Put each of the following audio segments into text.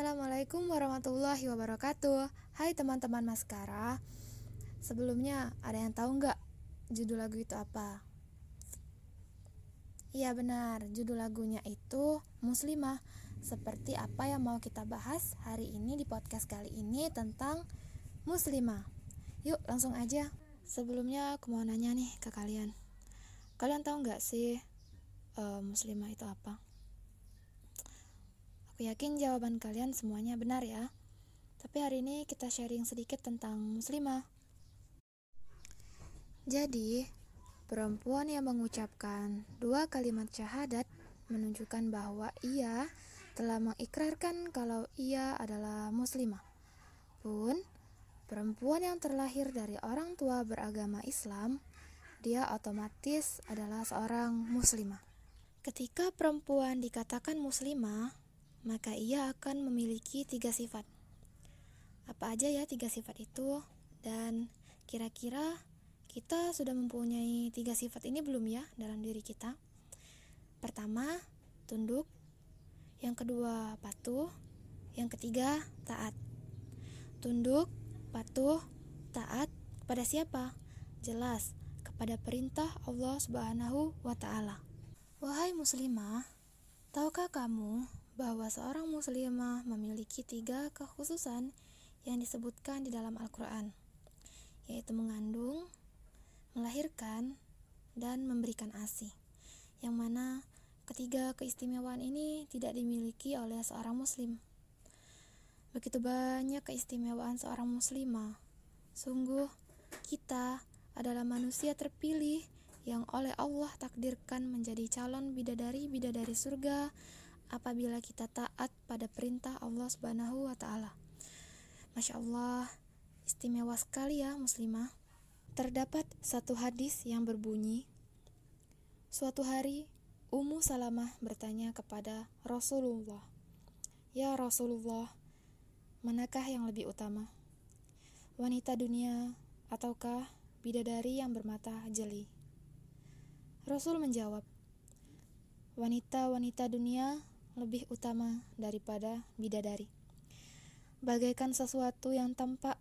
Assalamualaikum warahmatullahi wabarakatuh. Hai teman-teman Maskara Sebelumnya ada yang tahu nggak judul lagu itu apa? Iya benar, judul lagunya itu Muslimah. Seperti apa yang mau kita bahas hari ini di podcast kali ini tentang Muslimah. Yuk langsung aja. Sebelumnya aku mau nanya nih ke kalian. Kalian tahu nggak sih uh, Muslimah itu apa? Aku yakin jawaban kalian semuanya benar ya. Tapi hari ini kita sharing sedikit tentang muslimah. Jadi, perempuan yang mengucapkan dua kalimat syahadat menunjukkan bahwa ia telah mengikrarkan kalau ia adalah muslimah. Pun, perempuan yang terlahir dari orang tua beragama Islam, dia otomatis adalah seorang muslimah. Ketika perempuan dikatakan muslimah, maka ia akan memiliki tiga sifat. Apa aja ya tiga sifat itu? Dan kira-kira kita sudah mempunyai tiga sifat ini belum ya dalam diri kita? Pertama, tunduk. Yang kedua, patuh. Yang ketiga, taat. Tunduk, patuh, taat kepada siapa? Jelas, kepada perintah Allah Subhanahu wa taala. Wahai muslimah, tahukah kamu bahwa seorang muslimah memiliki tiga kekhususan yang disebutkan di dalam Al-Quran, yaitu mengandung, melahirkan, dan memberikan ASI, yang mana ketiga keistimewaan ini tidak dimiliki oleh seorang muslim. Begitu banyak keistimewaan seorang muslimah. Sungguh, kita adalah manusia terpilih yang oleh Allah takdirkan menjadi calon bidadari-bidadari surga apabila kita taat pada perintah Allah Subhanahu wa taala. Masya Allah, istimewa sekali ya muslimah. Terdapat satu hadis yang berbunyi, Suatu hari, Ummu Salamah bertanya kepada Rasulullah, Ya Rasulullah, manakah yang lebih utama? Wanita dunia ataukah bidadari yang bermata jeli? Rasul menjawab, Wanita-wanita dunia lebih utama daripada bidadari. Bagaikan sesuatu yang tampak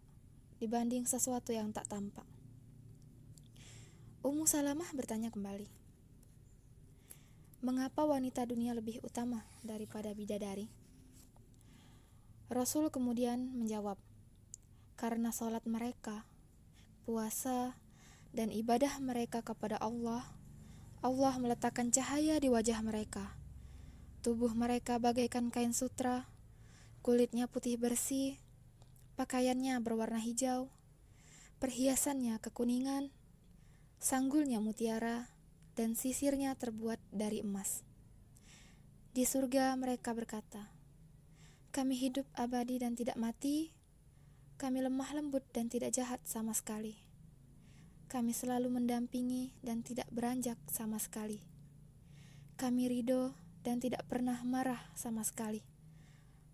dibanding sesuatu yang tak tampak. Ummu Salamah bertanya kembali, "Mengapa wanita dunia lebih utama daripada bidadari?" Rasul kemudian menjawab, "Karena sholat mereka, puasa, dan ibadah mereka kepada Allah, Allah meletakkan cahaya di wajah mereka." Tubuh mereka bagaikan kain sutra, kulitnya putih bersih, pakaiannya berwarna hijau, perhiasannya kekuningan, sanggulnya mutiara, dan sisirnya terbuat dari emas. Di surga mereka berkata, "Kami hidup abadi dan tidak mati, kami lemah lembut dan tidak jahat sama sekali. Kami selalu mendampingi dan tidak beranjak sama sekali. Kami ridho dan tidak pernah marah sama sekali.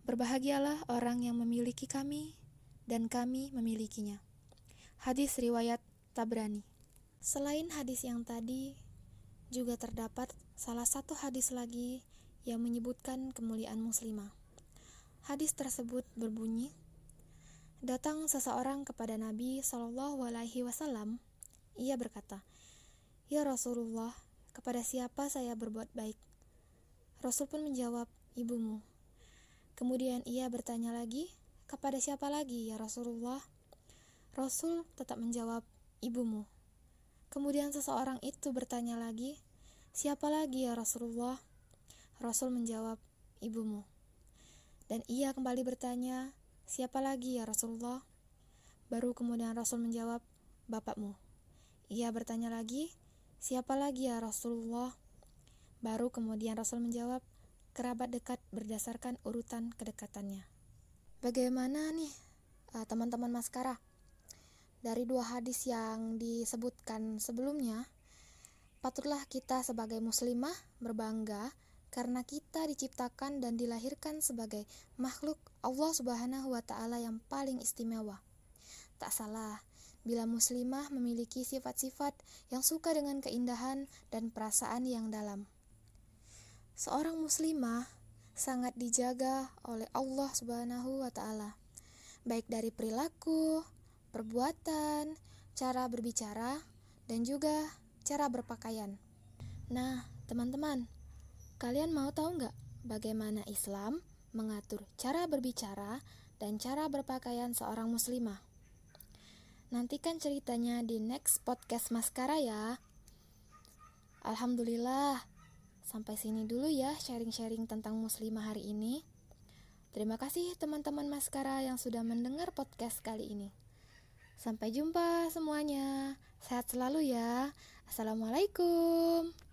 Berbahagialah orang yang memiliki kami dan kami memilikinya. Hadis riwayat Tabrani. Selain hadis yang tadi, juga terdapat salah satu hadis lagi yang menyebutkan kemuliaan muslimah. Hadis tersebut berbunyi, Datang seseorang kepada Nabi Wasallam. Ia berkata, Ya Rasulullah, kepada siapa saya berbuat baik? Rasul pun menjawab, ibumu. Kemudian ia bertanya lagi, kepada siapa lagi ya Rasulullah? Rasul tetap menjawab, ibumu. Kemudian seseorang itu bertanya lagi, siapa lagi ya Rasulullah? Rasul menjawab, ibumu. Dan ia kembali bertanya, siapa lagi ya Rasulullah? Baru kemudian Rasul menjawab, bapakmu. Ia bertanya lagi, siapa lagi ya Rasulullah? Baru kemudian Rasul menjawab, kerabat dekat berdasarkan urutan kedekatannya. Bagaimana nih eh, teman-teman Maskara? Dari dua hadis yang disebutkan sebelumnya, patutlah kita sebagai muslimah berbangga karena kita diciptakan dan dilahirkan sebagai makhluk Allah Subhanahu wa taala yang paling istimewa. Tak salah bila muslimah memiliki sifat-sifat yang suka dengan keindahan dan perasaan yang dalam. Seorang muslimah sangat dijaga oleh Allah Subhanahu wa taala. Baik dari perilaku, perbuatan, cara berbicara, dan juga cara berpakaian. Nah, teman-teman, kalian mau tahu nggak bagaimana Islam mengatur cara berbicara dan cara berpakaian seorang muslimah? Nantikan ceritanya di next podcast Maskara ya. Alhamdulillah, sampai sini dulu ya sharing-sharing tentang muslimah hari ini. Terima kasih teman-teman Maskara yang sudah mendengar podcast kali ini. Sampai jumpa semuanya. Sehat selalu ya. Assalamualaikum.